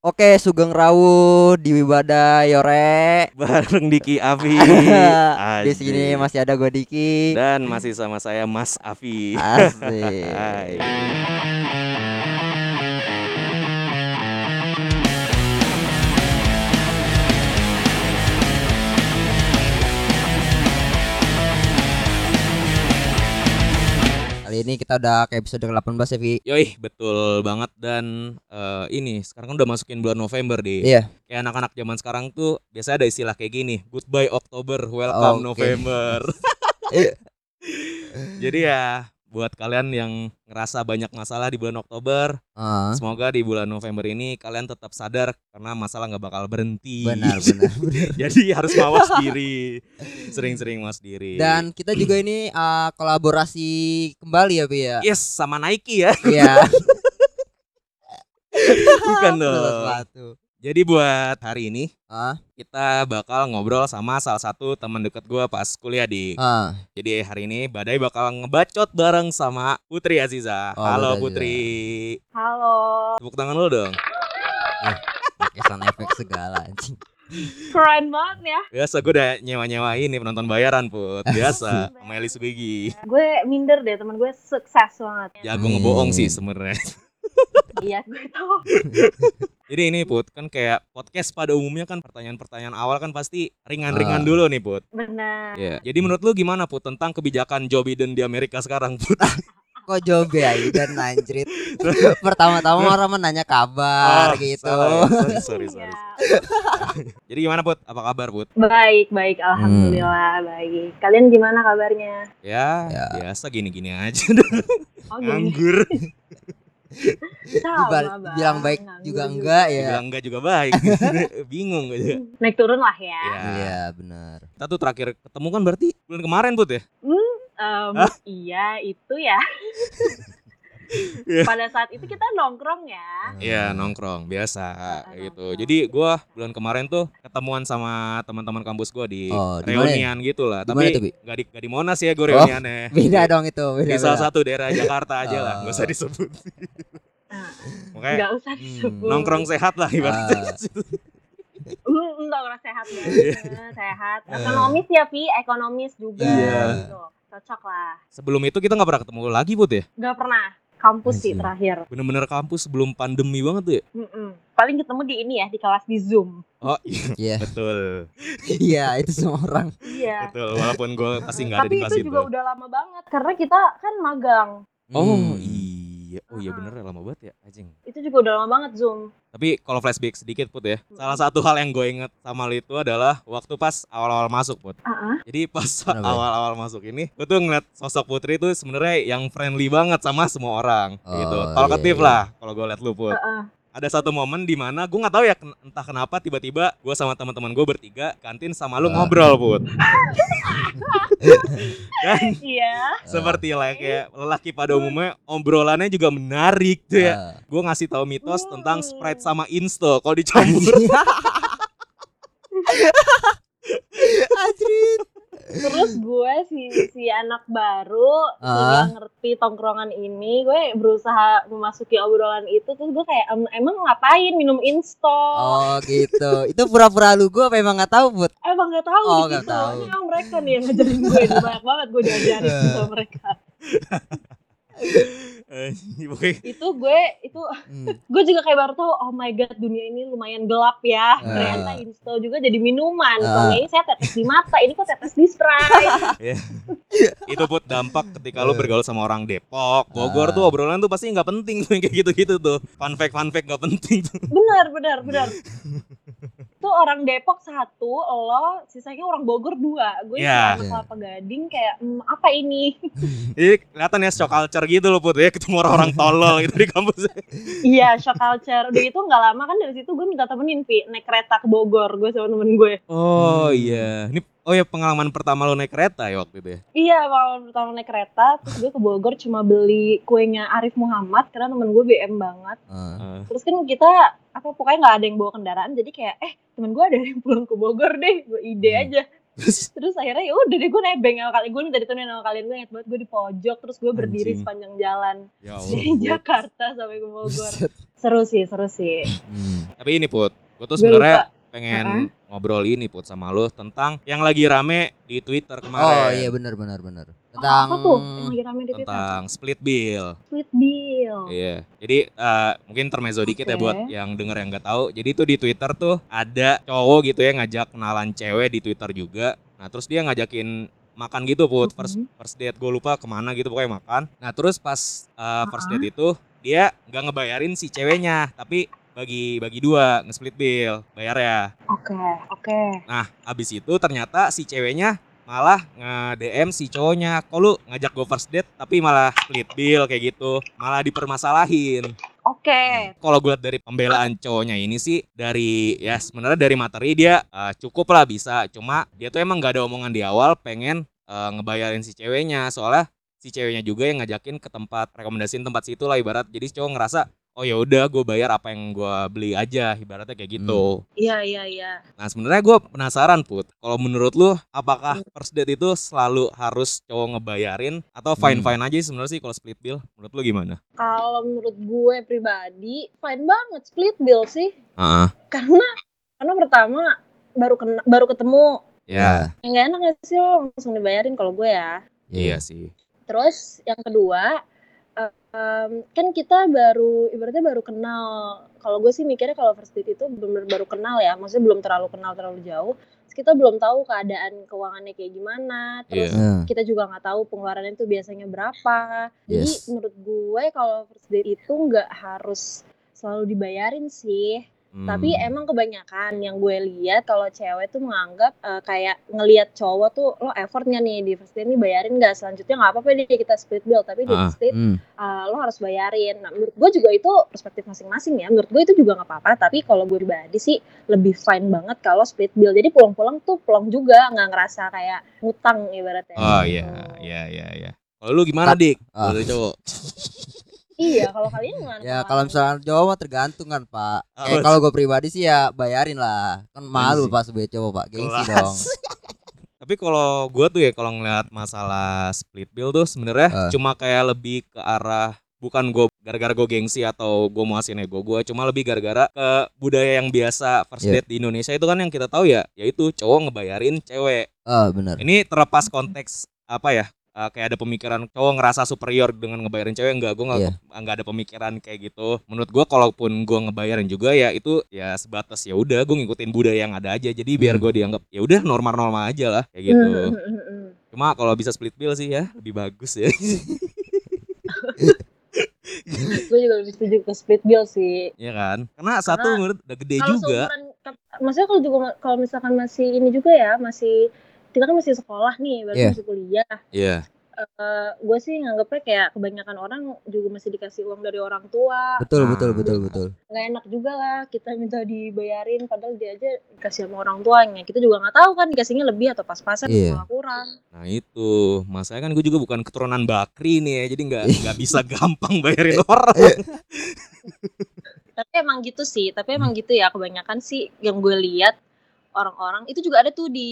Oke, Sugeng Rawu di Wibada Yore. bareng Diki Afi. Di sini masih ada gue Diki. dan masih sama saya Mas Afi. Asik. ini kita udah ke episode 18 ya, Vi. Yoi, betul banget dan eh, ini sekarang kan udah masukin bulan November di. Iya. Kayak anak-anak zaman sekarang tuh biasanya ada istilah kayak gini, goodbye Oktober, welcome Oke. November. Jadi ya buat kalian yang ngerasa banyak masalah di bulan Oktober, Ah, semoga di bulan November ini kalian tetap sadar karena masalah nggak bakal berhenti. benar, benar, benar. Jadi harus mawas diri, sering-sering mawas diri. Dan kita juga ini ah, kolaborasi kembali ya, Vi ya. yes sama Nike ya, Iya. bukan dong. Jadi buat hari ini Ah, kita bakal ngobrol sama salah satu teman dekat gua pas kuliah di. ah. Jadi hari ini Badai bakal ngebacot bareng sama Putri Aziza. Oh, Halo Putri Putri. Halo, Tepuk tangan lu dong. Pakai sound effect segala anjing. keren banget ya. Biasa gue udah nyewa-nyewa ini penonton bayaran Put. Biasa sama Elis Begi. Gue minder deh, teman gue sukses banget. Jago Hmm. ngebohong sih sebenarnya. Iya, gue tahu. Jadi ini Put, kan kayak podcast pada umumnya kan pertanyaan-pertanyaan awal kan pasti ringan-ringan Ah. dulu nih Put. Benar. Iya. Jadi menurut lu gimana Put tentang kebijakan Joe Biden di Amerika sekarang Put? Kok jobe ya dan anjrit. Pertama-tama orang menanya kabar Oh, gitu. Sorry, sorry, sorry. Iya. Jadi gimana Put? Apa kabar Put? Baik, baik, alhamdulillah baik. Kalian gimana kabarnya? Ya, Ya. biasa gini-gini aja. Oh, gini. Nganggur. Sama, bilang baik Nganggur juga enggak ya. Bilang enggak juga baik. Bingung aja. Naik turun lah ya. Ya. Iya, benar. Kita tuh terakhir ketemu kan berarti bulan kemarin Put ya? Em, Hah? iya, itu ya. Iya. Pada saat itu kita nongkrong ya. Iya nongkrong biasa Ah, gitu. nongkrong. Jadi gua bulan kemarin tuh ketemuan sama teman-teman kampus gua di Oh, reunian gitu lah. Tapi Bi? nggak di nggak di Monas ya gue Oh, reuniannya. Beda dong itu, beda. Di salah beda. satu daerah Jakarta aja lah, nggak usah Oh. disebut. Nah, Makanya Nggak usah hmm, disebut. nongkrong sehat lah ibaratnya. Ah. Hmm, nongkrong sehat Iya. banget, sehat. Ekonomis ya, Pi, ekonomis juga. Iya. Gitu. Cocok lah. Sebelum itu kita nggak pernah ketemu lagi Put ya. Gak pernah kampus sih terakhir. Bener-bener kampus sebelum pandemi banget tuh ya. Mm-mm. Paling ketemu di ini ya di kelas di Zoom. Oh iya Iya. betul, Iya, itu semua orang. Iya. betul. Walaupun gue pasti nggak ada Tapi di kelas itu itu. juga udah lama banget karena kita kan magang. Oh Hmm. Iya, oh iya bener ya lama banget ya, anjing. Itu juga udah lama banget Zoom. Tapi kalau flashback sedikit put ya, Hmm. salah satu hal yang gue inget sama lu itu adalah waktu pas awal-awal masuk put. Ah, Jadi pas Kenapa ya? awal-awal masuk ini, gue tuh ngeliat sosok Putri itu sebenarnya yang friendly banget sama semua orang, gitu. Oh, Talkative iya, iya. lah kalau gue liat lu put. Heeh. Ada satu momen di mana gue nggak tahu ya ken- entah kenapa tiba-tiba gue sama teman-teman gue bertiga kantin sama lu Ah. ngobrol put. Dan Iya. seperti lah kayak lelaki pada umumnya obrolannya juga menarik tuh ya. Ah. Gue ngasih tahu mitos Hmm. tentang Sprite sama Insto kalau dicampur. Anjrit. Terus gue si si anak baru Ah. yang ngerti tongkrongan ini, gue berusaha memasuki obrolan itu terus gue kayak "Em, emang ngapain minum insto? Oh, gitu. Itu pura-pura lu gua apa emang nggak tahu, Put? Emang gak tahu Oh, nggak situ. tahu. Emang mereka nih yang ngajarin gue banyak banget gue diajarin sama mereka. Eh, Itu gue itu Hmm. gue juga kayak baru tahu oh my god dunia ini lumayan gelap ya. Ah. Ternyata insto juga jadi minuman. Selama ini saya tetes di mata, ini kok tetes di Sprite. itu put dampak ketika lu bergaul sama orang Depok, Bogor Ah. tuh obrolan tuh pasti nggak penting tuh yang kayak gitu-gitu tuh. Fun fact fun fact nggak penting tuh. benar, benar, benar. Itu orang Depok satu, lo sisanya orang Bogor dua. Gue yeah. anak Kelapa Gading kayak "Hmm, apa ini? Jadi kelihatan ya shock culture gitu loh put ya ketemu orang-orang tolol gitu di kampus. Iya, shock culture. Udah itu nggak lama kan dari situ gue minta temenin Vi naik kereta ke Bogor gue sama temen gue. Oh iya, ini oh ya pengalaman pertama lo naik kereta ya waktu itu ya. Iya, kalau pertama naik kereta, terus gue ke Bogor cuma beli kuenya Arif Muhammad karena temen gue BM banget. Ah. Eh, Terus kan kita apa pokoknya nggak ada yang bawa kendaraan, jadi kayak eh temen gue ada yang pulang ke Bogor deh, gue ide Hmm. aja. Terus terus akhirnya ya udah deh gue nebeng sama kalian gue minta ditemenin sama kalian gue inget banget gue di pojok terus gue berdiri Anjing. sepanjang jalan ya dari Jakarta sampai ke Bogor seru sih seru sih Hmm. Tapi ini Put, gue tuh Gue sebenarnya pengen Uh-uh. Ngobrol ini Put sama lu tentang yang lagi rame di Twitter Oh kemarin. iya benar benar benar. Oh, Tentang apa tuh yang lagi rame di Twitter tentang split bill. split bill Iya. Jadi eh, mungkin termezzo dikit ya Oke. buat yang denger yang nggak tahu. Jadi tuh di Twitter tuh ada cowok gitu ya ngajak kenalan cewek di Twitter juga. Nah terus dia ngajakin makan gitu put first Mhm. first date gue lupa ke mana gitu pokoknya makan. Nah terus pas eh, first date itu dia nggak ngebayarin si ceweknya tapi bagi bagi dua nge-split bill bayar ya. oke oke. Nah abis itu ternyata si ceweknya malah nge-DM si cowoknya. Kok lu ngajak gue first date tapi malah split bill kayak gitu. Malah dipermasalahin. Oke. Kalau gue lihat dari pembelaan cowoknya ini sih dari ya sebenarnya dari materi dia eh, cukup lah bisa. Cuma dia tuh emang nggak ada omongan di awal pengen eh, ngebayarin si ceweknya. Soalnya si ceweknya juga yang ngajakin ke tempat rekomendasiin tempat situ lah ibarat. Jadi cowok ngerasa oh ya udah gue bayar apa yang gue beli aja ibaratnya kayak gitu. Iya iya iya. Nah sebenarnya gue penasaran put. Kalau menurut lu apakah first date itu selalu harus cowok ngebayarin atau fine fine aja sih sebenarnya sih kalau split bill? Menurut lu gimana? Kalau menurut gue pribadi fine banget split bill sih. Heeh. karena karena pertama baru kena, baru ketemu. Ya yang gak enak gak sih lo langsung dibayarin kalau gue ya. Iya sih. Terus yang kedua em, kan kita baru ibaratnya baru kenal. Kalau gue sih mikirnya kalau first date itu benar baru kenal ya. Maksudnya belum terlalu kenal terlalu jauh. Terus kita belum tahu keadaan keuangannya kayak gimana. Terus Iya. Nah, kita juga nggak tahu pengeluarannya itu biasanya berapa. Jadi Yes. menurut gue kalau first date itu nggak harus selalu dibayarin sih Hmm. tapi emang kebanyakan yang gue lihat kalau cewek tuh menganggap eh, kayak ngelihat cowok tuh lo effortnya nih di first date nih bayarin nggak selanjutnya nggak apa-apa deh kita split bill tapi di Ah. first date hmm. eh, lo harus bayarin. Nah menurut gue juga itu perspektif masing-masing ya. Menurut gue itu juga nggak apa-apa. Tapi kalau gue pribadi sih lebih fine banget kalau split bill. Jadi pulang-pulang tuh pulang juga nggak ngerasa kayak ngutang ibaratnya. Oh gitu. iya, iya, iya, iya. Kalau lu gimana, Dik? Ah. Kalau cowok. Iya kalau kalian gimana? Ya kalau misalnya cowok mah tergantung kan pak. Apa Eh kalau gue pribadi sih ya bayarin lah. Kan malu Gengsi. pas sebagai cowok pak. Gengsi Kelas. dong. Tapi kalau gua tuh ya kalau ngeliat masalah split bill tuh sebenarnya Ah. cuma kayak lebih ke arah bukan gue gara-gara gue gengsi atau gue mau hasilin ego gue cuma lebih gara-gara ke budaya yang biasa first Iya. date di Indonesia itu kan yang kita tahu ya yaitu cowok ngebayarin cewek Oh benar. ini terlepas konteks apa ya eh, kayak ada pemikiran cowok ngerasa superior dengan ngebayarin cewek enggak. Gue nggak Iya. nggak ada pemikiran kayak gitu. Menurut gue kalaupun gue ngebayarin juga ya itu ya sebatas ya udah gue ngikutin budaya yang ada aja. Jadi biar Hmm. gue dianggap ya udah normal-normal aja lah kayak gitu. Hmm, hmm, cuma kalau bisa split bill sih ya lebih bagus ya. Gue juga lebih setuju ke split bill sih. ya kan? Karena satu Karena menurut udah gede Kalau juga. seumuran, maksudnya kalau juga kalau misalkan masih ini juga ya masih kita kan masih sekolah nih, baru Iya. masih kuliah. Iya Eh, gue sih nganggepnya kayak kebanyakan orang juga masih dikasih uang dari orang tua. Betul Ah. betul betul betul. nggak enak juga lah kita minta dibayarin padahal dia aja dikasih sama orang tuanya kita juga nggak tahu kan dikasihnya lebih atau pas-pasan Iya. malah kurang nah itu masalahnya kan gue juga bukan keturunan bakri nih ya jadi nggak nggak bisa gampang bayarin orang tapi emang gitu sih tapi emang gitu ya kebanyakan sih yang gue lihat orang-orang. Itu juga ada tuh di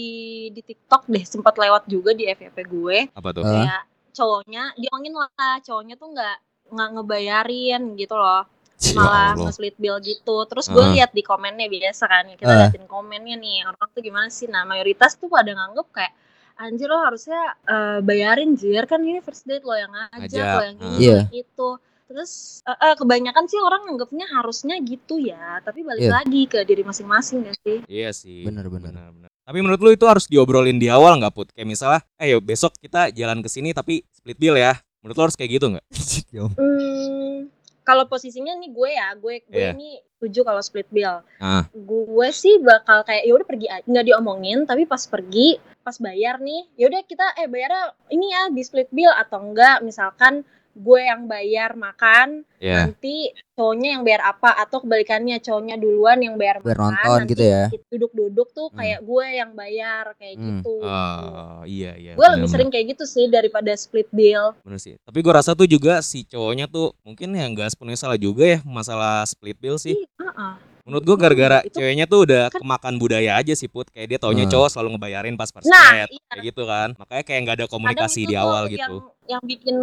di TikTok deh sempat lewat juga di FYP gue. Apa tuh? Kayak cowoknya diomongin lah cowoknya tuh nggak nggak ngebayarin gitu loh. Ya malah nge-split bill gitu. Terus gue Ah. lihat di komennya biasa kan kita Ah. liatin komennya nih orang tuh gimana sih? Nah mayoritas tuh pada nganggep kayak anjir lo harusnya eh, bayarin jir. Kan ini first date lo yang ngajak Ngajak, lo yang ini ah. Iya. itu terus eh, eh, kebanyakan sih orang nganggepnya harusnya gitu ya tapi balik Iya. lagi ke diri masing-masing gak sih Iya sih. Bener, bener. bener. Tapi menurut lu itu harus diobrolin di awal nggak put? Kayak misalnya, eh yuk besok kita jalan ke sini tapi split bill ya. Menurut lu harus kayak gitu nggak? Hmm, kalau posisinya nih gue ya, gue gue Iya. ini setuju kalau split bill. Ah. Gue sih bakal kayak ya udah pergi aja, nggak diomongin, tapi pas pergi, pas bayar nih, ya udah kita eh bayarnya ini ya di split bill atau enggak, misalkan gue yang bayar makan, Ya. nanti cowoknya yang bayar apa atau kebalikannya cowoknya duluan yang bayar Biar makan, nonton nanti gitu ya. duduk-duduk tuh Hmm. kayak gue yang bayar kayak Hmm. gitu. Oh iya iya. gue lebih sering kayak gitu sih daripada split bill. bener sih. Tapi gue rasa tuh juga si cowoknya tuh mungkin ya nggak sepenuhnya salah juga ya masalah split bill sih. Ih, uh-uh. Menurut gua gara-gara Itu- ceweknya tuh udah kan- kemakan budaya aja sih Put. Kayak dia taunya Hmm. cowok selalu ngebayarin pas first Nah, iya. Kayak gitu kan. Makanya kayak nggak ada komunikasi di awal yang, gitu. Yang bikin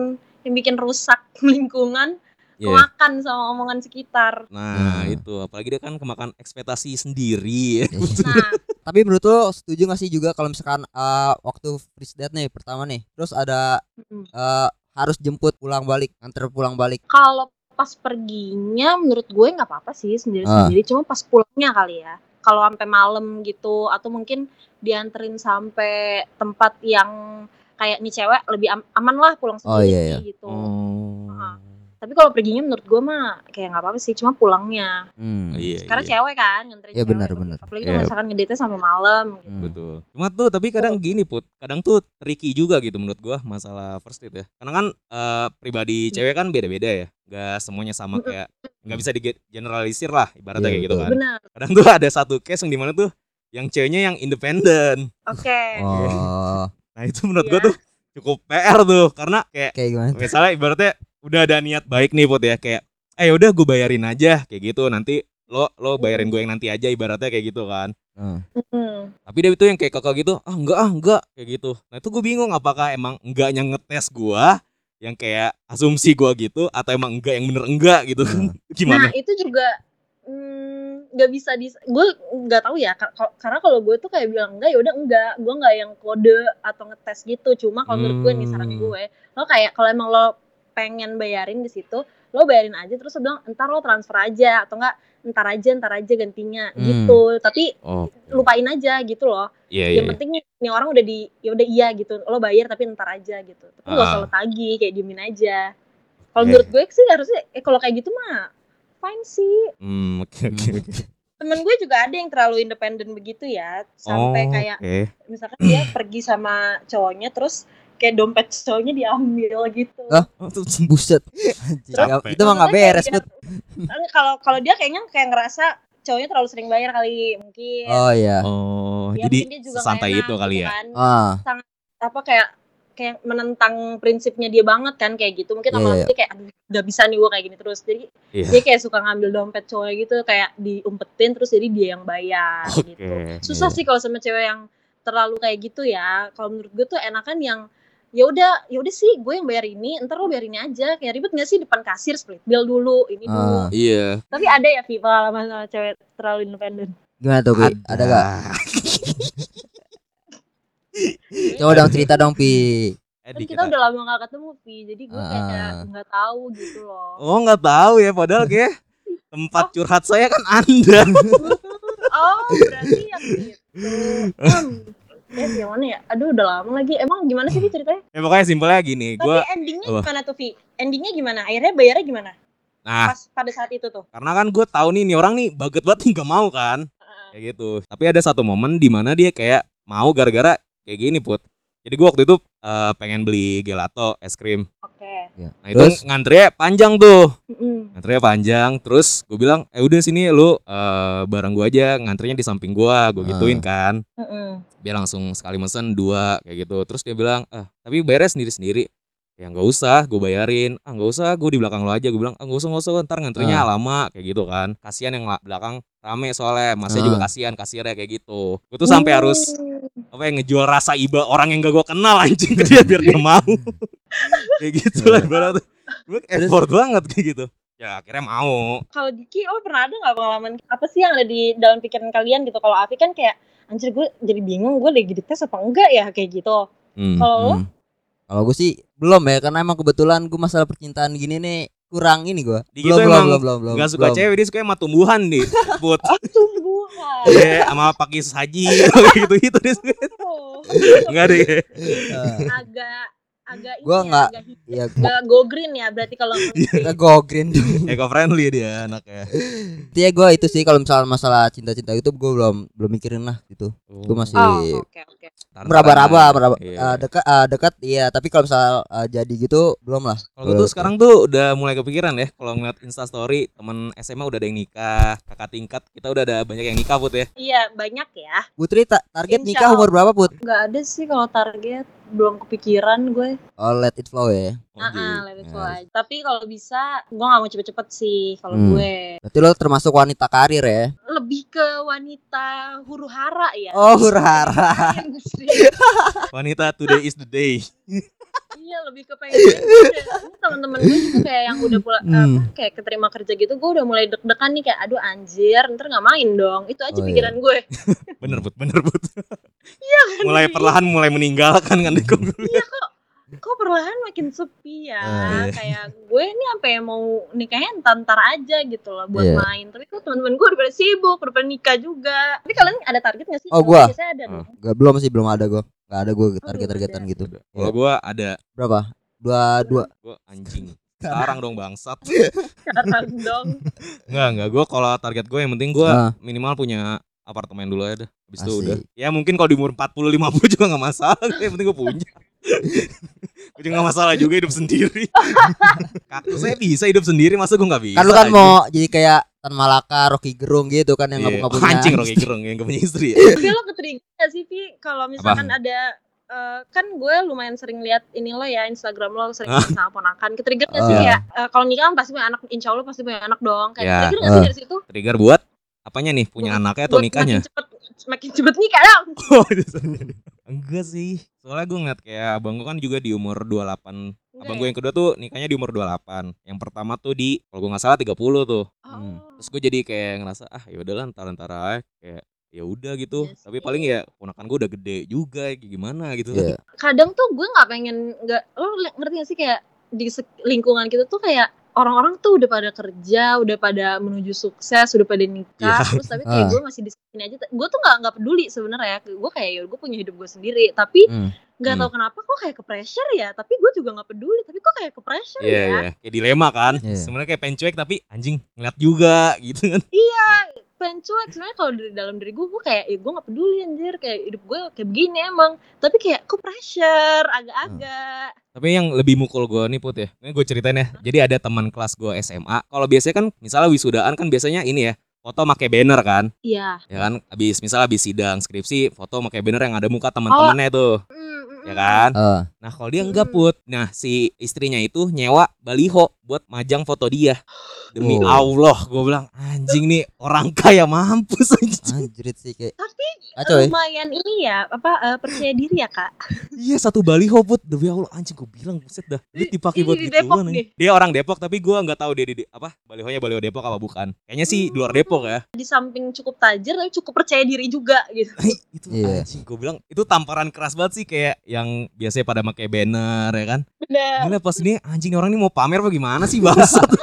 yang bikin rusak lingkungan, Iya. kemakan sama omongan sekitar. Nah, Hmm. itu apalagi dia kan kemakan ekspektasi sendiri. Nah, Tapi menurut lo setuju gak sih juga kalau misalkan eh, waktu first date nih pertama nih, terus ada mm. eh, harus jemput pulang balik, antar pulang balik. kalau pas perginya menurut gue nggak apa-apa sih sendiri-sendiri, cuma pas pulangnya kali ya. Kalau sampai malam gitu atau mungkin dianterin sampai tempat yang kayak nih cewek lebih am- aman lah pulang Oh, sendiri iya, iya. gitu. Oh. Tapi kalau perginya menurut gue mah kayak nggak apa-apa sih, cuma pulangnya. Hmm. Iya, Karena iya. cewek kan nganterin Iya, cewek. benar, benar. Apalagi Iya. kalau misalkan ngedate sampai malam gitu. Hmm. Betul. Cuma tuh tapi kadang gini put, kadang tuh tricky juga gitu menurut gua masalah first date ya. Karena kan eh, pribadi cewek kan beda-beda ya. Gak semuanya sama Mm-mm. kayak nggak bisa di generalisir lah ibaratnya Iya, kayak gitu kan. Benar. Kadang tuh ada satu case yang di mana tuh yang ceweknya yang independen. Oke. Oh, Nah itu menurut gua Iya. tuh cukup PR tuh karena kayak kayak gimana? misalnya ibaratnya udah ada niat baik nih put ya kayak eh udah gue bayarin aja kayak gitu nanti lo lo bayarin gue yang nanti aja ibaratnya kayak gitu kan Hmm. Mm. tapi dia itu yang kayak kakak gitu ah enggak ah enggak kayak gitu nah itu gue bingung apakah emang enggaknya ngetes gua yang kayak asumsi gua gitu atau emang enggak yang bener enggak gitu Hmm. gimana Nah itu juga mm, nggak bisa di gue nggak tahu ya kar- kar- karena kalau gue tuh kayak bilang enggak ya udah enggak gue nggak yang kode atau ngetes gitu cuma kalau menurut gue nih saran Hmm. gue lo kayak kalau emang lo pengen bayarin di situ lo bayarin aja terus lo bilang entar lo transfer aja atau enggak entar aja entar aja gantinya Hmm. gitu. Tapi oh lupain aja gitu loh. Iya iya yang penting nih orang udah di ya udah iya gitu lo bayar tapi entar aja gitu. Tapi nggak usah Ah. lo tagih kayak diemin aja. Kalau Oke. menurut gue sih harusnya eh kalau kayak gitu mah fine sih. Hmm oke oke oke. Temen gue juga ada yang terlalu independen begitu ya sampai Oh, kayak misalkan dia pergi sama cowoknya terus kayak dompet cowoknya diambil gitu Ah. Oh, tuh- Buset. Itu mah nggak Maksudnya beres, Put. kalau kalau dia kayaknya kayak ngerasa cowoknya terlalu sering bayar kali mungkin Oh iya. oh Ya, jadi santai itu kali gitu ya kan. Ah, apa kayak kayak menentang prinsipnya dia banget kan kayak gitu mungkin Iya, lama-lama iya. dia kayak aduh nggak bisa nih gue kayak gini terus jadi Iya. dia kayak suka ngambil dompet cowok gitu kayak diumpetin terus jadi dia yang bayar Oke, gitu susah iya. sih kalau sama cewek yang terlalu kayak gitu ya kalau menurut gue tuh enakan yang ya udah ya udah sih gue yang bayar ini ntar lo bayar ini aja kayak ribet gak sih depan kasir split bill dulu ini Ah. dulu iya tapi ada ya Vi pengalaman sama cewek terlalu independen gimana tuh, Pi? Ada gak? Coba dong cerita dong, Pi. Eh, kan kita udah lama gak ketemu Vi jadi gue kayak Ah. nggak tahu gitu loh Oh nggak tahu ya padahal kayak tempat curhat saya kan anda. oh berarti yang gitu hmm. Ya yang mana ya? Aduh udah lama lagi. Emang gimana sih Vi ceritanya? Ya pokoknya simpelnya gini, tapi gue endingnya apa? gimana tuh Vi endingnya gimana? Akhirnya bayarnya gimana? Nah. Pas pada saat itu tuh. Karena kan gue tahu nih nih orang nih baget banget nih nggak mau kan? Kayak gitu. Tapi ada satu momen di mana dia kayak mau gara-gara kayak gini put. Jadi gue waktu itu eh, pengen beli gelato es krim. oke Ya. Nah itu Terus? ngantrinya panjang tuh. Mm-mm. Ngantrinya panjang. Terus gue bilang, eh udah sini lu eh, barang gue aja ngantrinya di samping gue. Gue Ah. gituin kan. Mm-mm. dia langsung sekali mesen dua kayak gitu terus dia bilang ah tapi bayarnya sendiri sendiri ya nggak usah gue bayarin ah nggak usah gue di belakang lo aja gue bilang ah nggak usah nggak usah ntar ngantrinya lama kayak gitu kan kasihan yang la- belakang rame soalnya masnya juga Ah. kasihan kasirnya kayak gitu gue tuh sampai harus. Apa ya ngejual rasa iba orang yang gak gue kenal anjing ke dia biar dia mau kayak gitu lah ibaratnya gue effort banget kayak gitu ya akhirnya mau kalau Diki oh pernah ada nggak pengalaman apa sih yang ada di dalam pikiran kalian gitu kalau Afi kan kayak anjir gue jadi bingung gue lagi dites apa enggak ya kayak gitu Hmm. kalau Hmm. Kalau gue sih belum ya karena emang kebetulan gue masalah percintaan gini nih kurang ini gue. Belum belum belum belum belum. nggak suka belum. cewek dia suka sama tumbuhan nih put tumbuhan Iya, sama pakai saji gitu gitu dia suka. Oh, Enggak deh. Eh, agak agak ini Gua ya, agak. Iya, Nggak go green ya berarti kalau kita go green dong. Eco friendly dia anaknya. Intinya gue itu sih kalau misalnya masalah cinta-cinta itu gue belum belum mikirin lah gitu. Gue masih oh oke oke meraba-raba, meraba, Iya. eh, dekat eh, dekat iya, tapi kalau misalnya eh, jadi gitu belum lah. Kalau tuh sekarang tuh udah mulai kepikiran ya kalau ngeliat Insta story temen SMA udah ada yang nikah, kakak tingkat kita udah ada banyak yang nikah put ya. iya banyak ya Putri ta- target Insya nikah umur berapa, Put? nggak ada sih kalau target belum kepikiran gue. Oh, let it flow ya. Oh, Ah, ah, gitu. let it flow aja. Tapi kalau bisa, gue gak mau cepet-cepet sih kalau Hmm. gue. Berarti lo termasuk wanita karir ya? Lebih ke wanita huru hara ya. Oh, hurara. Industri. Wanita today is the day. iya lebih ke pengen ini teman-teman gue juga kayak yang udah pula Hmm. apa, kayak keterima kerja gitu gue udah mulai deg-degan nih kayak aduh anjir ntar nggak main dong itu aja Oh, iya. pikiran gue Bener but, bener but. kan? mulai perlahan mulai meninggalkan kan iya kok kok perlahan makin sepi ya Ah, iya. kayak gue nih sampai mau nikahnya ntar aja gitu loh buat Iya. main tapi kok teman-teman gue udah pada sibuk udah pada nikah juga tapi kalian ada target gak sih Oh, ada Oh. dong Gak belum sih, belum ada gue. Gak ada gue belum target-targetan ada. gitu. Kalau gua ada Berapa? Dua dua. gua anjing. Sekarang dong bangsat. sekarang dong Enggak, enggak. Gua kalau target gue yang penting gua Ah. minimal punya apartemen dulu aja dah. Habis itu udah. Ya mungkin kalau di umur 40 50 juga nggak masalah. Yang penting gua punya. Gue juga gak masalah juga hidup sendiri. Kaktus saya bisa hidup sendiri, masa gue gak bisa? Kan lu kan mau jadi kayak Tan Malaka, Rocky Gerung gitu kan yang Iya. nggak punya. Anjing Rocky Gerung yang gak punya istri ya. tapi lo ketrigger gak sih Vi kalau misalkan ada eh, kan gue lumayan sering lihat ini lo ya Instagram lo sering Ah. sama ponakan ketrigger gak sih Ah. kayak eh, kalau nikah kan pasti punya anak insya Allah pasti punya anak dong kayak Ya. ketrigger gak sih dari situ Trigger buat apanya nih? Punya Buat- anaknya atau Buat nikahnya? makin cepet makin cepet nikah dong Oh, Enggak sih. Soalnya gue ngeliat kayak abang gue kan juga di umur 28 Abang gue yang kedua tuh nikahnya di umur 28 Yang pertama tuh di kalau gue nggak salah 30 tuh Hmm. Oh. Terus gue jadi kayak ngerasa ah ya udahlah ntar ntar aja kayak ya udah gitu. Iya Tapi paling ya ponakan gue udah gede juga kayak gimana gitu. Iya. kadang tuh gue nggak pengen nggak lo ngerti gak sih kayak di lingkungan kita tuh kayak orang-orang tuh udah pada kerja, udah pada menuju sukses, udah pada nikah, Iya. terus tapi kayak Ah. gue masih di sini aja. Gue tuh nggak nggak peduli sebenarnya. Gue kayak ya gue punya hidup gue sendiri, tapi Hmm. nggak Hmm. tahu kenapa kok kayak ke pressure ya. Tapi gue juga nggak peduli, tapi kok kayak ke pressure Iya, ya. iya. Kayak dilema kan. Iya. Sebenarnya kayak pengen cuek tapi anjing ngeliat juga gitu kan. Pengen cuek sebenarnya kalau dari dalam diri gue gue kayak ya gue nggak peduli anjir kayak hidup gue kayak begini emang tapi kayak kok pressure agak-agak Tapi yang lebih mukul gue nih Put ya. Ini gue ceritain ya. Jadi ada teman kelas gue SMA. Kalau biasanya kan misalnya wisudaan kan biasanya ini ya. Foto pakai banner kan. iya Ya kan. Habis misalnya habis sidang skripsi foto pakai banner yang ada muka teman-temannya tuh. Mm, mm, Ya kan? Eh, Nah kalau dia enggak Hmm. put Nah si istrinya itu nyewa baliho Buat majang foto dia Demi Oh. Allah Gue bilang anjing nih Orang kaya mampus anjing anjrit sih kayak. Tapi Kacau ya. lumayan ini ya apa eh, percaya diri ya kak Iya satu baliho put Demi Allah anjing gue bilang Buset dah Duit dipakai buat di gituan Depok nih. nih. Dia orang Depok Tapi gue nggak tahu dia di, di- Apa Balihonya baliho Depok apa bukan Kayaknya sih di luar Depok ya di samping cukup tajir tapi cukup percaya diri juga gitu Itu Iya. anjing Gue bilang Itu tamparan keras banget sih Kayak yang biasanya pada pakai banner ya kan bener Gila pas ini anjing orang ini mau pamer apa gimana sih bangsat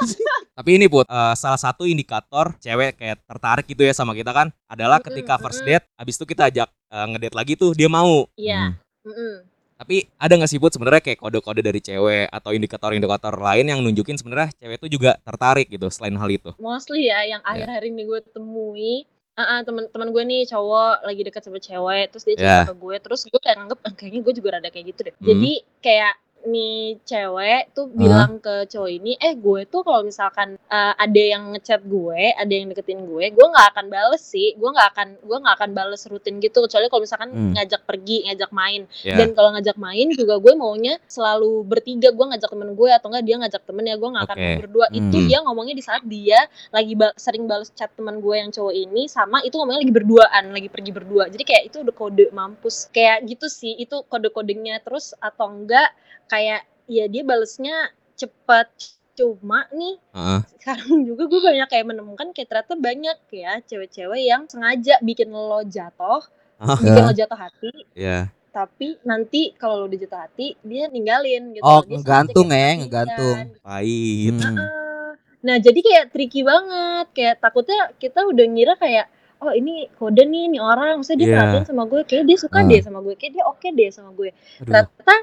Tapi ini Put, eh, salah satu indikator cewek kayak tertarik gitu ya sama kita kan adalah ketika first date, habis itu kita ajak eh, ngedate lagi tuh dia mau. iya Hmm. Mm-mm. Tapi ada nggak sih Put sebenarnya kayak kode-kode dari cewek atau indikator-indikator lain yang nunjukin sebenarnya cewek itu juga tertarik gitu selain hal itu. mostly ya yang akhir-akhir ini gue temui ah ah, teman-teman gue nih cowok lagi deket sama cewek terus dia cerita Ya. ke gue terus gue kayak nganggep "Ah, kayaknya gue juga rada kayak gitu deh Hmm. jadi kayak nih cewek tuh bilang ke cowok ini eh gue tuh kalau misalkan eh, ada yang ngechat gue ada yang deketin gue gue nggak akan bales sih gue nggak akan gue nggak akan bales rutin gitu kecuali kalau misalkan Hmm. ngajak pergi ngajak main Ya. dan kalau ngajak main juga gue maunya selalu bertiga gue ngajak temen gue atau enggak dia ngajak temen ya gue nggak akan Oke. mau berdua itu Hmm. dia ngomongnya di saat dia lagi ba- sering balas chat teman gue yang cowok ini sama itu ngomongnya lagi berduaan lagi pergi berdua jadi kayak itu udah kode mampus kayak gitu sih itu kode-kodenya terus atau enggak kayak ya dia balesnya cepet cuma nih Heeh. sekarang juga gue banyak kayak menemukan kayak ternyata banyak ya cewek-cewek yang sengaja bikin lo jatuh Ah. bikin lo jatuh hati Ya. tapi nanti kalau lo udah jatuh hati dia ninggalin gitu Oh, Dia ngegantung ya, ngegantung. Pahit. Heeh. nah jadi kayak tricky banget kayak takutnya kita udah ngira kayak oh ini kode nih nih orang maksudnya dia Iya. perhatian sama gue kayak dia suka Ah. deh sama gue kayak dia oke deh sama gue Aduh. ternyata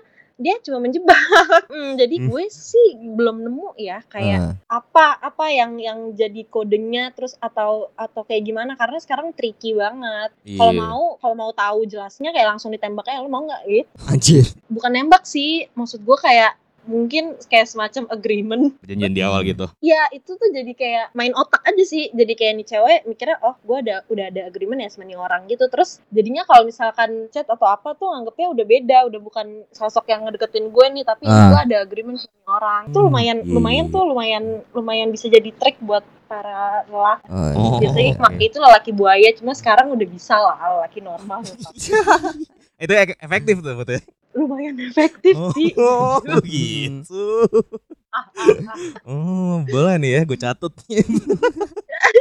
dia cuma menjebak. Hmm, jadi Hmm. gue sih belum nemu ya kayak Eh, apa apa yang yang jadi kodenya terus atau atau kayak gimana. Karena sekarang tricky banget. Kalau Iya. mau kalau mau tahu jelasnya kayak langsung ditembak aja lo mau nggak? Gitu. Anjir. bukan nembak sih. Maksud gue kayak mungkin kayak semacam agreement Perjanjian di awal gitu. ya itu tuh jadi kayak main otak aja sih jadi kayak nih cewek mikirnya oh gue ada udah ada agreement ya sama nih orang gitu terus jadinya kalau misalkan chat atau apa tuh anggapnya udah beda udah bukan sosok yang ngedeketin gue nih tapi Ah. gue ada agreement sama nih orang itu lumayan iya, lumayan iya. tuh lumayan lumayan bisa jadi trik buat para lelaki Oh, Oh. biasanya oke. laki itu lelaki buaya cuma sekarang udah bisa lah lelaki normal Itu e- efektif tuh betul. Lumayan efektif sih Oh, gitu. ah, ah, ah. Oh, boleh nih ya, gue catet.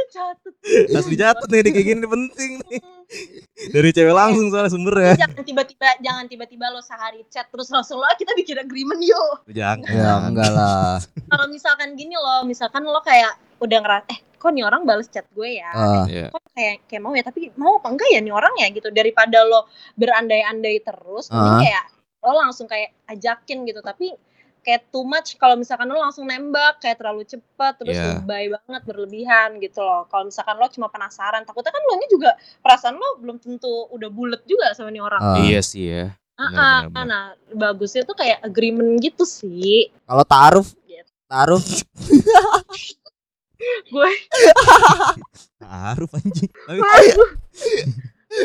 Catet. Harus dicatat nih, kayak gini penting nih. Dari cewek langsung soalnya sumbernya. jangan tiba-tiba jangan tiba-tiba lo sehari chat terus langsung lo "Ah, kita bikin agreement yuk Jangan. Ya enggak lah. kalau misalkan gini loh misalkan lo kayak udah ngeras eh kok nih orang balas chat gue ya Ah. Iya. kok kayak kayak mau ya tapi mau apa enggak ya nih orang ya gitu daripada lo berandai-andai terus mending Ah. kayak lo langsung kayak ajakin gitu tapi kayak too much kalau misalkan lo langsung nembak kayak terlalu cepat terus Iya. lebay banget berlebihan gitu loh kalau misalkan lo cuma penasaran takutnya kan lo nya juga perasaan lo belum tentu udah bulat juga sama nih orang Ah. Iya sih ya. Ah, benar, ah, benar, benar. nah bagusnya tuh kayak agreement gitu sih Kalau taruh Gitu. taruh gue Taruh anjing. Tapi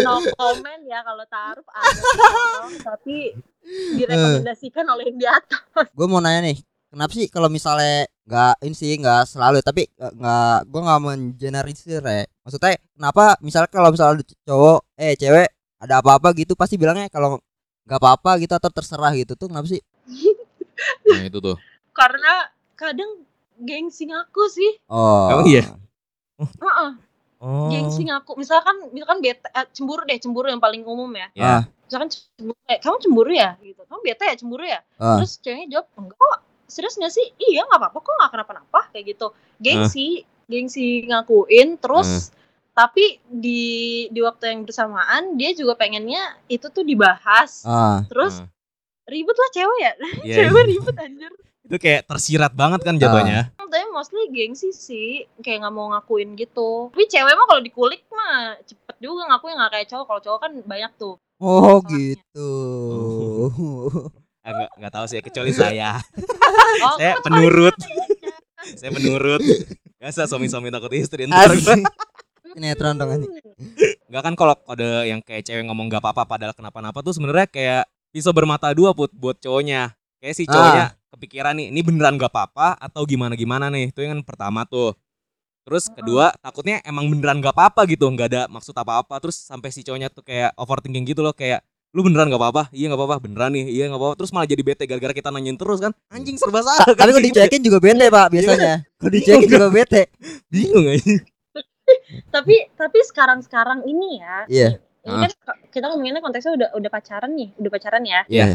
no comment ya kalau taruh ada tapi direkomendasikan oleh yang di atas gue mau nanya nih kenapa sih kalau misalnya nggak ini sih nggak selalu tapi nggak- gue nggak mengeneralisir ya maksudnya kenapa misalnya kalau misalnya cowok eh cewek ada apa-apa gitu pasti bilangnya kalau nggak apa-apa gitu atau terserah gitu tuh kenapa sih nah itu tuh. karena kadang gengsi ngaku sih oh Emang iya? Heeh, Oh. Gengsi ngaku misalkan misalkan bete eh, cemburu deh cemburu yang paling umum ya. Ya. Ah. misalkan cemburu, eh, kamu cemburu ya? Gitu. Kamu bete ya cemburu ya? Ah. terus ceweknya jawab enggak kok serius gak sih? Iya nggak apa-apa kok nggak kenapa-napa kayak gitu. Gengsi gengsi ngakuin terus tapi di di waktu yang bersamaan dia juga pengennya itu tuh dibahas. Ah. Terus Ah. ribut lah cewek ya. Iya, cewek ribut anjir. Itu kayak tersirat banget kan jatuhnya. tapi mostly gengsi sih kayak nggak mau ngakuin gitu tapi cewek mah kalau dikulik mah cepet juga ngakuin nggak kayak cowok kalau cowok kan banyak tuh oh Masalahnya. gitu Ah, nggak nggak tahu sih kecuali saya. oh, Saya penurut. Saya penurut. Biasa suami-suami takut istri ntar sinetron dong anjing. Enggak kan kalau kode yang kayak cewek ngomong gak apa-apa padahal kenapa-napa tuh sebenarnya kayak pisau bermata dua put buat cowoknya. Kayak si cowoknya kepikiran nih, ini beneran gak apa-apa atau gimana-gimana nih. Itu yang pertama tuh. Terus kedua, takutnya emang beneran gak apa-apa gitu, nggak ada maksud apa-apa. Terus sampai si cowoknya tuh kayak overthinking gitu loh, kayak lu beneran gak apa-apa? Iya gak apa-apa, beneran nih, iya gak apa-apa. Terus malah jadi bete gara-gara kita nanyain terus kan, anjing serba salah. tapi kalau dicekin juga bete pak biasanya kalau dicekin juga bete bingung aja. tapi tapi sekarang sekarang ini ya Iya. ini kan kita ngomonginnya konteksnya udah udah pacaran nih udah pacaran ya Iya.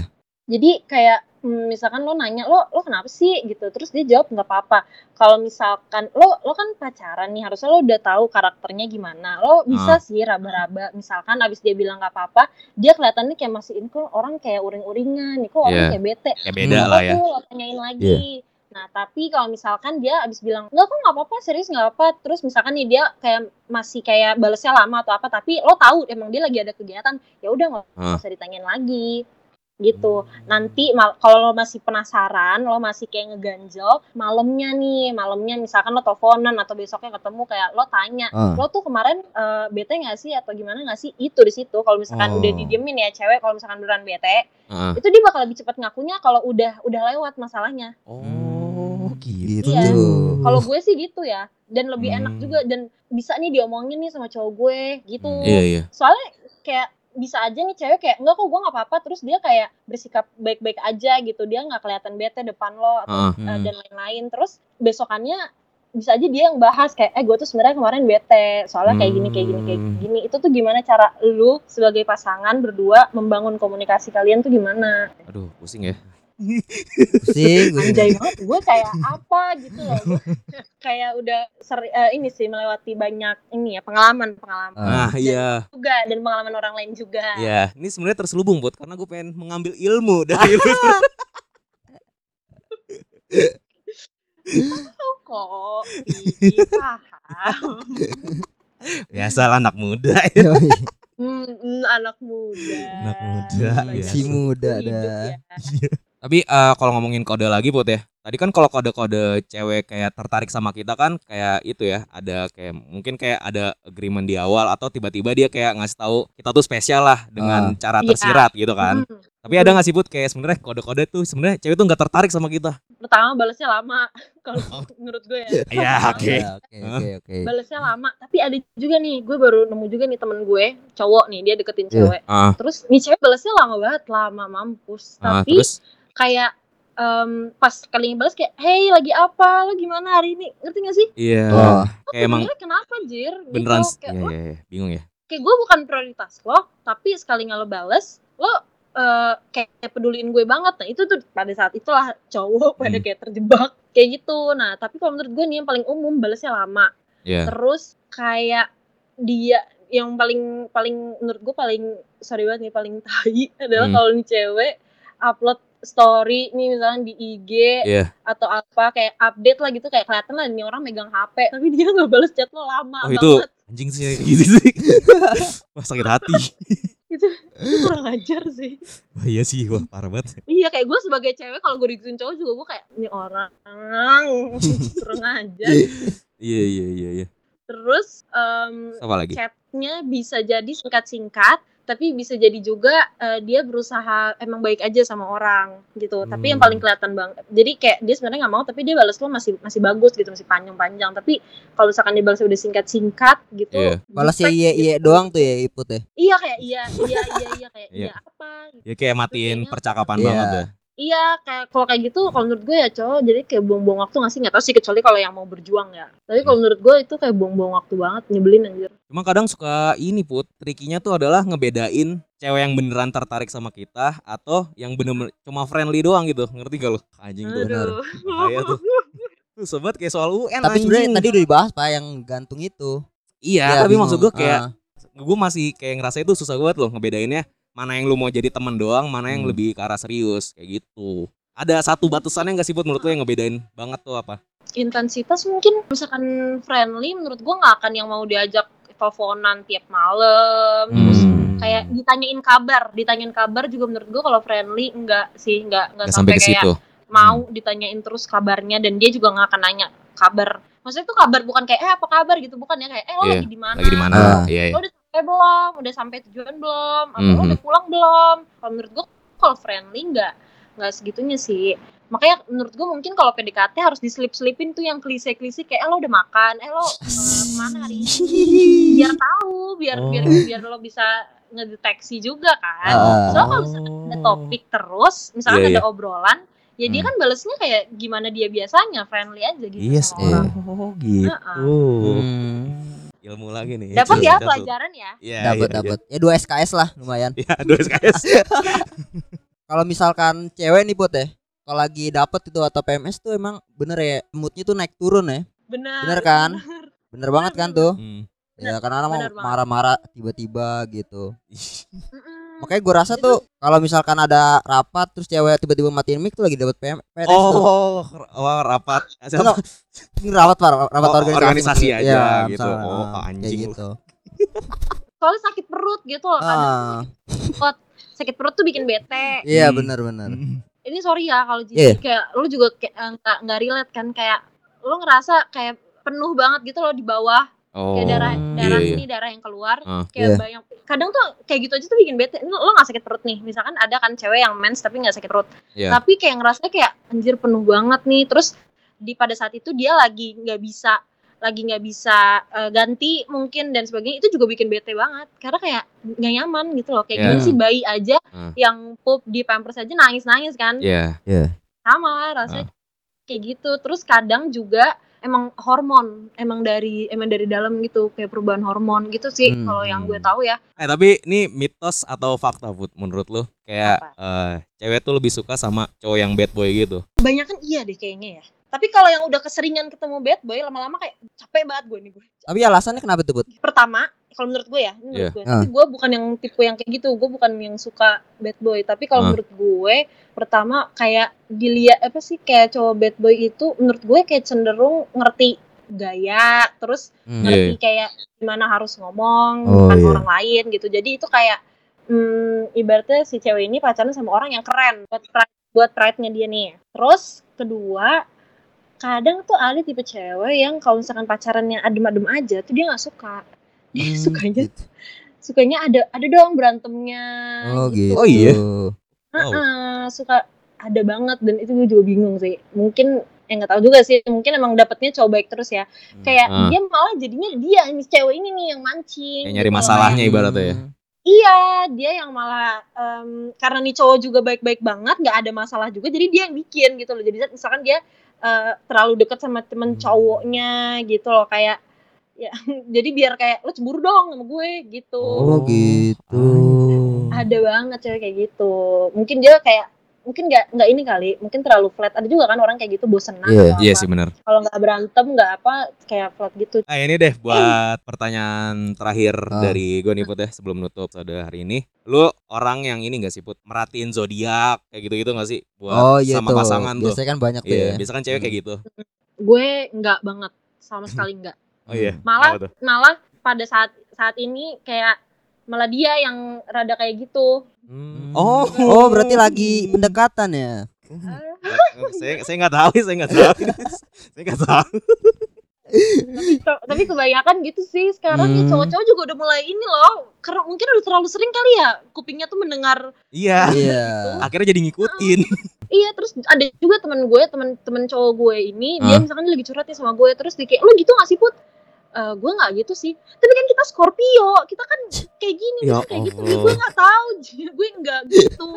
Jadi kayak hmm, misalkan lo nanya lo lo kenapa sih? Gitu. Terus dia jawab nggak apa-apa. Kalau misalkan lo lo kan pacaran nih harusnya lo udah tahu karakternya gimana. Lo bisa sih raba-raba. Misalkan abis dia bilang nggak apa-apa dia kelihatannya kayak masih ini kok orang kayak uring-uringan nih kok orang Iya. kayak bete. Ya beda Lo lah ya. tuh lo tanyain lagi. Nah tapi kalau misalkan dia abis bilang nggak kok nggak apa-apa serius nggak apa terus misalkan nih dia kayak masih kayak balesnya lama atau apa tapi lo tahu emang dia lagi ada kegiatan ya udah nggak Ah. usah ditanyain lagi gitu nanti kalau lo masih penasaran lo masih kayak ngeganjel malamnya nih malamnya misalkan lo teleponan atau besoknya ketemu kayak lo tanya Ah. lo tuh kemarin eh, bete nggak sih atau gimana nggak sih itu di situ kalau misalkan Oh. udah didiemin ya cewek kalau misalkan beneran bete Heeh. itu dia bakal lebih cepat ngakunya kalau udah udah lewat masalahnya Oh, gitu Iya. kalau gue sih gitu ya dan lebih Hmm. enak juga dan bisa nih diomongin nih sama cowok gue gitu Iya, iya. soalnya kayak bisa aja nih cewek kayak enggak kok gue nggak apa-apa terus dia kayak bersikap baik-baik aja gitu dia nggak kelihatan bete depan lo atau eh, Hmm. dan lain-lain terus besokannya bisa aja dia yang bahas kayak eh gue tuh sebenarnya kemarin bete soalnya kayak gini kayak gini kayak Hmm. gini itu tuh gimana cara lu sebagai pasangan berdua membangun komunikasi kalian tuh gimana Aduh, pusing ya. Sih gue anjay banget gue kayak apa gitu loh Gua kayak udah seri- eh, ini sih melewati banyak ini ya pengalaman pengalaman Ah. Nah, iya. juga dan pengalaman orang lain juga Iya, ini sebenarnya terselubung buat karena gue pengen mengambil ilmu dari lu. kok paham Biasa lah anak muda. Yoi. Hmm, hmm, anak muda Anak muda, ya. si muda dah ya. Tapi eh, kalau ngomongin kode lagi Put ya. Tadi kan kalau kode-kode cewek kayak tertarik sama kita kan kayak itu ya, ada kayak mungkin kayak ada agreement di awal atau tiba-tiba dia kayak ngasih tahu kita tuh spesial lah dengan cara Iya. tersirat gitu kan. Hmm. Tapi ada nggak sih Put kayak sebenarnya kode-kode tuh sebenarnya cewek tuh nggak tertarik sama kita. Pertama balasnya lama kalau Oh. menurut gue ya. Iya, oke. Ya, Oke oke oke. Balasnya lama, tapi ada juga nih, gue baru nemu juga nih temen gue, cowok nih, dia deketin Iya. cewek. Ah, Terus nih cewek balasnya lama banget, lama mampus. ah, Tapi terus kayak em, pas kali balas kayak, hey lagi apa, lo gimana hari ini, ngerti gak sih? iya Oh. Lo kayak emang sebenarnya kenapa Jir? beneran gitu. kayak, iya lo- iya iya, bingung ya. kayak gue bukan prioritas lo, tapi sekali nggak lo bales, lo eh, kayak peduliin gue banget. Nah itu tuh pada saat itulah cowok pada Hmm. kayak terjebak kayak gitu. Nah tapi kalau menurut gue nih yang paling umum balesnya lama. Iya. Terus kayak dia yang paling paling menurut gue paling sorry banget nih paling tai adalah Hmm. kalau nih cewek upload story nih misalnya di IG Iya. atau apa kayak update lah gitu kayak kelihatan lah ini orang megang HP tapi dia nggak balas chat lo lama Oh itu banget anjing sih gitu sih. Wah sakit hati. itu itu kurang ajar sih Wah iya sih, wah parah banget. iya kayak gue sebagai cewek kalau gue digituin cowok juga gue kayak ini orang kurang ajar Iya iya iya iya. terus em, Apa lagi? chatnya bisa jadi singkat-singkat tapi bisa jadi juga eh, dia berusaha emang baik aja sama orang gitu tapi yang Hmm. paling kelihatan banget jadi kayak dia sebenarnya nggak mau tapi dia balas lo masih masih bagus gitu masih panjang-panjang tapi kalau misalkan dia balasnya udah singkat-singkat gitu Iya. Balas ya iya gitu. iya doang tuh ya Iput ya. iya kayak iya iya iya iya kayak Iya. iya apa Ya kayak matiin Kayaknya- percakapan Iya. banget ya. Iya, kayak kalau kayak gitu kalau menurut gue ya cowok jadi kayak buang-buang waktu nggak sih nggak tahu sih kecuali kalau yang mau berjuang ya. Tapi kalau menurut gue itu kayak buang-buang waktu banget, nyebelin anjir. Cuma kadang suka ini put, trikinya tuh adalah ngebedain cewek yang beneran tertarik sama kita atau yang bener-bener cuma friendly doang gitu. Ngerti gak lo? Anjing tuh. benar. Aduh. Bahaya tuh. Tuh sobat kayak soal UN Tapi sebenarnya tadi udah dibahas pak yang gantung itu. Iya, Ya, tapi bingung. maksud gue kayak Ah. gue masih kayak ngerasa itu susah banget loh ngebedainnya mana yang lu mau jadi teman doang, mana yang Hmm. lebih ke arah serius kayak gitu. Ada satu batasannya nggak sih buat menurut lu yang ngebedain banget tuh apa? Intensitas mungkin misalkan friendly menurut gue nggak akan yang mau diajak teleponan tiap malam. Terus Hmm. kayak ditanyain kabar, ditanyain kabar juga menurut gue kalau friendly enggak sih, enggak enggak Nggak sampai, sampai ke kayak situ. mau ditanyain terus kabarnya dan dia juga nggak akan nanya kabar. Maksudnya tuh kabar bukan kayak eh apa kabar gitu, bukan ya kayak eh lo Iya, lagi di mana? Lagi di mana? Ah. Iya, iya. lo udah sampai belum udah sampai tujuan belum atau lo Mhm. udah pulang belum kalau menurut gue kalau friendly nggak nggak segitunya sih makanya menurut gue mungkin kalau PDKT harus diselip-selipin tuh yang klise-klise kayak eh, lo udah makan eh lo eh, ke mana hari ini biar tahu biar Oh. biar biar lo bisa ngedeteksi juga kan Ah. soalnya kalau misalkan ada topik terus misalkan Iya, ada iya. obrolan ya dia Hmm. kan balesnya kayak gimana dia biasanya friendly aja gitu Iya, sama iya. orang Oh, gitu. Hmm. Ilmu lagi nih. dapat Catat, ya catat. pelajaran ya Iya, Dapat iya, dapat. Ya dua SKS lah lumayan. Iya, dua SKS. Kalau misalkan cewek nih Put ya. Kalau lagi dapet itu atau PMS tuh emang bener ya moodnya tuh naik turun ya. benar Bener kan? Bener banget kan tuh. Hmm. Ya karena orang mau bener marah-marah tiba-tiba gitu. Makanya gue rasa tuh kalau misalkan ada rapat terus cewek tiba-tiba matiin mic tuh lagi dapat PM PNS tuh. Oh, oh, rapat. Ini rapat Pak, rapat Oh, organisasi, organisasi aja Iya, gitu. misalnya, Oh, anjing gitu. soalnya sakit perut gitu loh Ah, sakit perut tuh bikin bete iya Hmm. benar-benar. ini sorry ya kalau jadi Iya. kayak lu juga kayak eh, nggak nggak relate kan kayak lu ngerasa kayak penuh banget gitu loh di bawah Oh. kayak darah Hmm, darah iya, iya. ini darah yang keluar Ah. kayak Iya. banyak kadang tuh kayak gitu aja tuh bikin bete lu, lu gak sakit perut nih misalkan ada kan cewek yang mens tapi nggak sakit perut Iya. tapi kayak ngerasa kayak anjir penuh banget nih terus di pada saat itu dia lagi nggak bisa lagi nggak bisa eh, ganti mungkin dan sebagainya itu juga bikin bete banget karena kayak nggak nyaman gitu loh kayak Iya. gimana sih bayi aja Hmm. yang pup di pampers aja nangis nangis kan Iya. sama rasanya kayak gitu terus kadang juga emang hormon emang dari emang dari dalam gitu kayak perubahan hormon gitu sih Hmm. kalau yang gue tahu ya Eh tapi ini mitos atau fakta Put menurut lu? Kayak eh, cewek tuh lebih suka sama cowok yang bad boy gitu. kebanyakan iya deh kayaknya ya tapi kalau yang udah keseringan ketemu bad boy lama-lama kayak capek banget gue nih gue Tapi alasannya kenapa tuh, Put? pertama kalau menurut gue ya menurut Iya. gue Ah. tapi gue bukan yang tipe yang kayak gitu gue bukan yang suka bad boy tapi kalau Ah. menurut gue pertama kayak dilihat apa sih kayak cowok bad boy itu menurut gue kayak cenderung ngerti gaya terus. Iya. ngerti kayak gimana harus ngomong Oh, depan iya. orang lain gitu jadi itu kayak hmm, ibaratnya si cewek ini pacaran sama orang yang keren buat pra- buat pride-nya dia nih. Terus kedua, kadang tuh ada tipe cewek yang kalau misalkan pacarannya adem-adem aja tuh dia nggak suka. Hmm, sukanya gitu. sukanya ada ada dong berantemnya Oh gitu. Oh, iya? Heeh, suka ada banget dan itu gue juga bingung sih. Mungkin yang nggak tahu juga sih, mungkin emang dapetnya cowok baik terus ya. Kayak Ah. dia malah jadinya dia ini cewek ini nih yang mancing. Kayak nyari gitu. masalahnya Kayak, ibaratnya ya. Hmm. Iya, dia yang malah em, karena nih cowok juga baik-baik banget, nggak ada masalah juga, jadi dia yang bikin gitu loh. Jadi misalkan dia eh, terlalu dekat sama temen Hmm. cowoknya gitu loh, kayak ya jadi biar kayak lo cemburu dong sama gue gitu. Oh gitu. Ada banget cewek kayak gitu. Mungkin dia kayak mungkin nggak nggak ini kali, mungkin terlalu flat. Ada juga kan orang kayak gitu bosenan Iya. atau Iya apa. sih benar. Kalau nggak berantem nggak apa kayak flat gitu. Ah ini deh buat pertanyaan terakhir Ah. dari gue nih Put ya sebelum nutup episode hari ini. Lu orang yang ini gak sih Put? Merhatiin zodiak kayak gitu-gitu gak sih? Buat Oh iya sama tuh. pasangan tuh. Biasanya kan banyak tuh Iya, ya. biasa kan cewek kayak gitu. Gue nggak banget sama sekali nggak. Oh iya. Malah Apa tuh? malah pada saat saat ini kayak malah dia yang rada kayak gitu. Hmm. Oh. Oh, berarti lagi pendekatan ya. saya saya nggak tahu, saya nggak tahu. saya nggak tahu. tapi, tapi kebanyakan gitu sih sekarang ya Hmm. cowok-cowok juga udah mulai ini loh. Karena mungkin udah terlalu sering kali ya kupingnya tuh mendengar. Iya. Iya. Akhirnya jadi ngikutin. Iya terus ada juga teman gue teman-teman cowok gue ini dia Ah. misalkan dia lagi curhat nih sama gue terus dia kayak lu gitu gak sih put? Eh, gue nggak gitu sih tapi kan kita Scorpio kita kan kayak gini Ya kita kayak gitu gue nggak tahu gue nggak gitu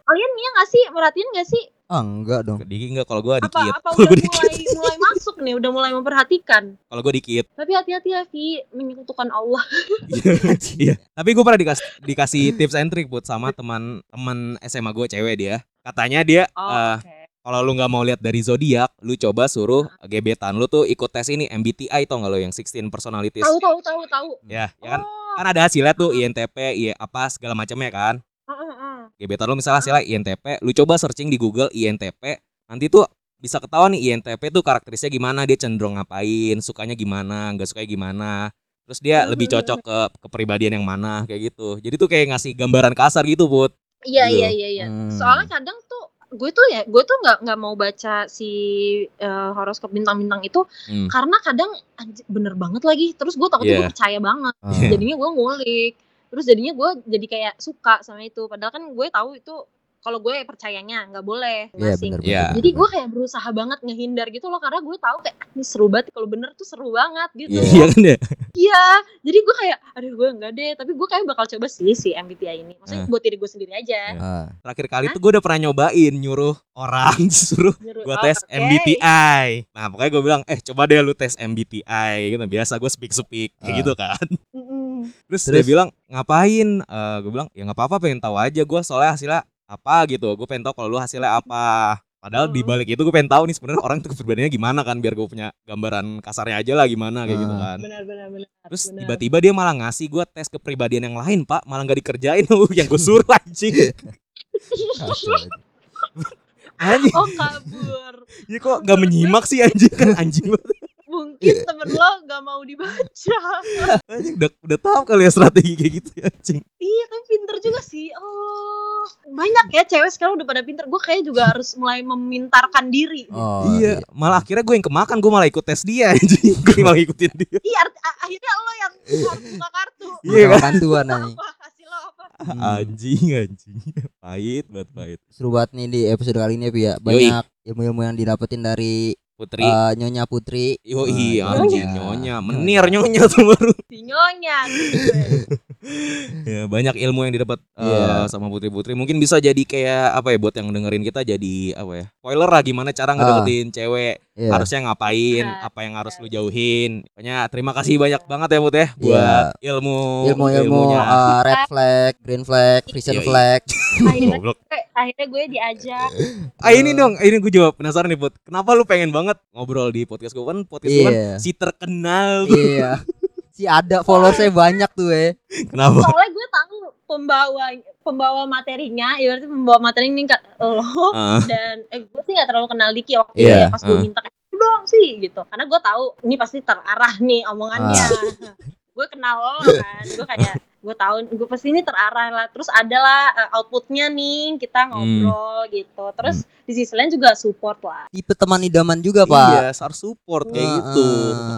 kalian nih nggak sih merhatiin nggak sih Ah, enggak dong. Dikit enggak kalau gue apa dikit. apa Kalau udah dikit. mulai mulai masuk nih udah mulai memperhatikan Kalau gue dikit. tapi hati-hati ya Vi menyekutukan Allah Iya. Tapi gue pernah dikasih dikasih tips and trick buat sama teman teman SMA gue cewek dia. Katanya dia oh, eh, oke kalau lu nggak mau lihat dari zodiak, lu coba suruh gebetan lu tuh ikut tes ini MBTI tau nggak lo yang 16 personalities. tahu tahu tahu tahu Ya, ya kan? oh, Kan ada hasilnya tuh INTP, iya apa segala macamnya kan. Gebetan lu misalnya hasilnya INTP, lu coba searching di Google INTP, nanti tuh bisa ketahuan nih INTP tuh karakterisnya gimana, dia cenderung ngapain, sukanya gimana, nggak sukanya gimana. Terus dia lebih cocok ke kepribadian yang mana kayak gitu. Jadi tuh kayak ngasih gambaran kasar gitu, Put. Iya Gitu. iya iya iya. Hmm. Soalnya kadang tuh gue tuh ya gue tuh nggak nggak mau baca si eh, horoskop bintang-bintang itu Hmm. karena kadang bener banget lagi. Terus gue takutnya Iya. gue percaya banget. Ah. Jadinya gue ngulik. Terus jadinya gue jadi kayak suka sama itu. Padahal kan gue tahu itu kalau gue percayanya nggak boleh Iya masing. benar. Iya. benar, Jadi gue kayak berusaha banget ngehindar gitu loh karena gue tahu kayak "Ah, ini seru banget kalau bener tuh seru banget gitu. Iya. Iya kan ya? Iya, jadi gue kayak, aduh gue enggak deh, tapi gue kayak bakal coba sih si MBTI ini. Maksudnya Eh. buat diri gue sendiri aja. Ah. Terakhir kali tuh gue udah pernah nyobain nyuruh orang suruh gue oh, tes oke. MBTI. Nah pokoknya gue bilang, eh coba deh lu tes MBTI gitu. Biasa gue speak speak kayak Ah. gitu kan. Terus, Terus? dia bilang ngapain? Eh gue bilang ya nggak apa-apa pengen tahu aja gue soalnya hasilnya apa gitu. Gue pengen tahu kalau lu hasilnya apa. Padahal di Hmm. balik itu gue pengen tahu nih sebenarnya orang tuh kepribadiannya gimana kan biar gue punya gambaran kasarnya aja lah gimana kayak gitu Ah. kan. Benar, benar, benar. Terus benar. tiba-tiba dia malah ngasih gue tes kepribadian yang lain pak Malah gak dikerjain lu yang gue suruh anjing. Anjing Oh kabur. Ya kok gak menyimak sih anjing kan anjing banget Mungkin temen lo gak mau dibaca. Anjing udah, udah tahu kali ya strategi kayak gitu ya anjing iya, tapi pinter juga sih. Oh, banyak ya cewek sekarang udah pada pinter. Gue kayak juga harus mulai memintarkan diri. Oh, Iya malah akhirnya gue yang kemakan gue malah ikut tes dia anjing Gue malah ikutin dia Iya, akhirnya lo yang harus buka kartu. Iya kan? bantuan nih. Apa hasil lo apa? Hmm. Anjing anjing Pahit banget pahit Seru banget nih di episode kali ini ya. Banyak ilmu-ilmu yang didapetin dari Putri eh, Nyonya Putri. Yo Ah, iya Nyonya. anjing nyonya Menir nyonya tuh baru Si nyonya. gitu. Ya, banyak ilmu yang didapat eh, Iya. sama putri-putri. Mungkin bisa jadi kayak apa ya buat yang dengerin kita jadi apa ya? Spoiler lah gimana cara ngedeketin cewek, Iya. harusnya ngapain, Nah, apa yang harus lu jauhin. Pokoknya terima kasih banyak banget ya Put ya Iya. buat ilmu ilmu-ilmu ilmunya. eh, red flag, green flag, Yoi. flag. akhirnya, akhirnya gue diajak. Ah ini dong, ini gue jawab penasaran nih Put. Kenapa lu pengen banget ngobrol di podcast gue kan podcast gue kan Iya. si terkenal. Iya. Si ada followersnya banyak tuh eh. Kenapa? Soalnya gue tahu pembawa pembawa materinya, ibaratnya pembawa materi ini kak lo Ah, dan eh, gue sih gak terlalu kenal Diki waktu itu ya pas gue uh. minta kayak "Lu dong sih gitu karena gue tahu ini pasti terarah nih omongannya Ah. gue kenal lo kan gue kayak gue tahu gue pasti ini terarah lah terus adalah uh, outputnya nih kita Hmm. ngobrol gitu terus di sisi lain juga support lah Tipe teman idaman juga, Pak. Iya, sar support kayak Heeh. gitu.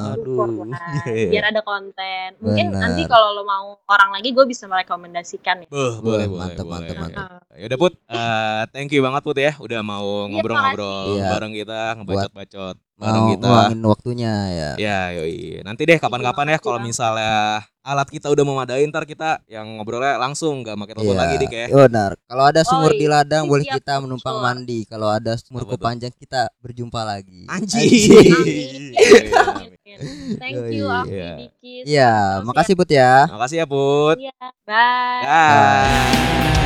support Aduh. lah Iya. biar ada konten mungkin Benar. nanti kalau lo mau orang lagi gue bisa merekomendasikan ya boleh, boleh, mantep, boleh. mantep, mantep. Ya udah Put, eh, thank you banget Put ya udah mau ngobrol-ngobrol makasih. Iya. bareng kita, ngebacot-bacot bareng Mau kita. ngeluangin waktunya ya. Ya, yoi. Nanti deh kapan-kapan ya kalau misalnya alat kita udah memadai ntar kita yang ngobrolnya langsung gak pakai telepon Iya, lagi dik ya. Benar. Kalau ada sumur Oh, di iya. ladang boleh kita menumpang mandi. Kalau ada sumur Apa kepanjang kita berjumpa lagi. Amin. thank you. Afi Iya. Dikis Iya, Terus makasih Put ya. Makasih ya Put. ya. Iya, bye Bye.